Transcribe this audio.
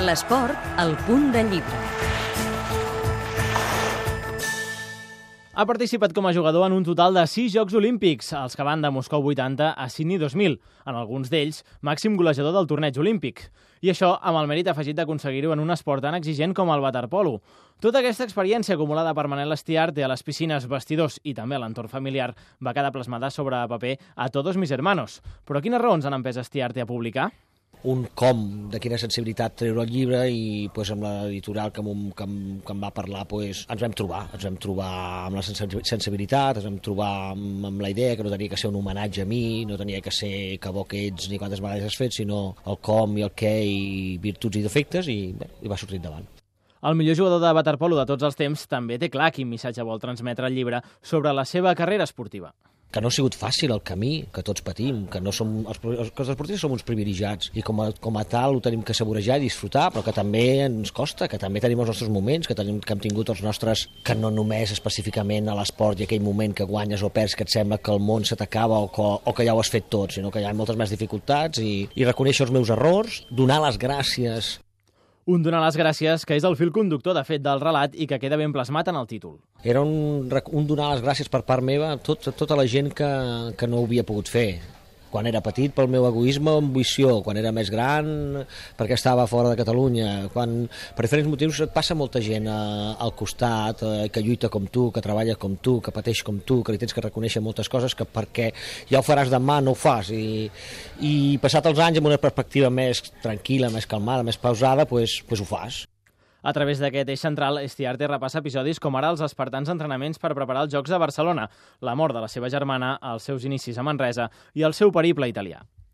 L'esport, al punt de llibre. Ha participat com a jugador en un total de 6 Jocs Olímpics, els que van de Moscou 80 a Sydney 2000, en alguns d'ells màxim golejador del torneig olímpic. I això amb el mèrit afegit d'aconseguir-ho en un esport tan exigent com el waterpolo. Tota aquesta experiència acumulada per Manel Estiarte a les piscines, vestidors i també a l'entorn familiar va quedar plasmada sobre paper a Todos mis hermanos. Però quines raons han empès Estiarte a publicar? Un com de quina sensibilitat treure el llibre i pues, amb l'editorial que, em- que, que em va parlar pues, ens vam trobar, ens vam trobar amb la sensi- sensibilitat, ens vam trobar amb, amb la idea que no tenia que ser un homenatge a mi, no tenia que ser que bo que ets ni quantes vegades has fet, sinó el com i el què i virtuts i defectes i, bé, i va sortir endavant. El millor jugador de waterpolo de tots els temps també té clar quin missatge vol transmetre el llibre sobre la seva carrera esportiva. Que no ha sigut fàcil el camí que tots patim, que no som, els, que els esportistes som uns privilegiats i com a, com a tal ho tenim que saborejar i disfrutar, però que també ens costa, que també tenim els nostres moments, que, tenim, que hem tingut els nostres, que no només específicament a l'esport i aquell moment que guanyes o perds que et sembla que el món se t'acaba o, que, o que ja ho has fet tot, sinó que hi ha moltes més dificultats i, i reconèixer els meus errors, donar les gràcies Un donar les gràcies, que és el fil conductor, de fet, del relat i que queda ben plasmat en el títol. era un, un donar les gràcies per part meva a tot, a tota la gent que, que no ho havia pogut fer quan era petit pel meu egoisme o ambició, quan era més gran perquè estava fora de Catalunya, quan per diferents motius et passa molta gent eh, al costat eh, que lluita com tu, que treballa com tu, que pateix com tu, que li tens que reconèixer moltes coses que perquè ja ho faràs demà no ho fas. I, i passat els anys amb una perspectiva més tranquil·la, més calmada, més pausada, pues, pues ho fas. A través d'aquest eix central, Estiarte repassa episodis com ara els espartans entrenaments per preparar els Jocs de Barcelona, la mort de la seva germana, els seus inicis a Manresa i el seu periple italià.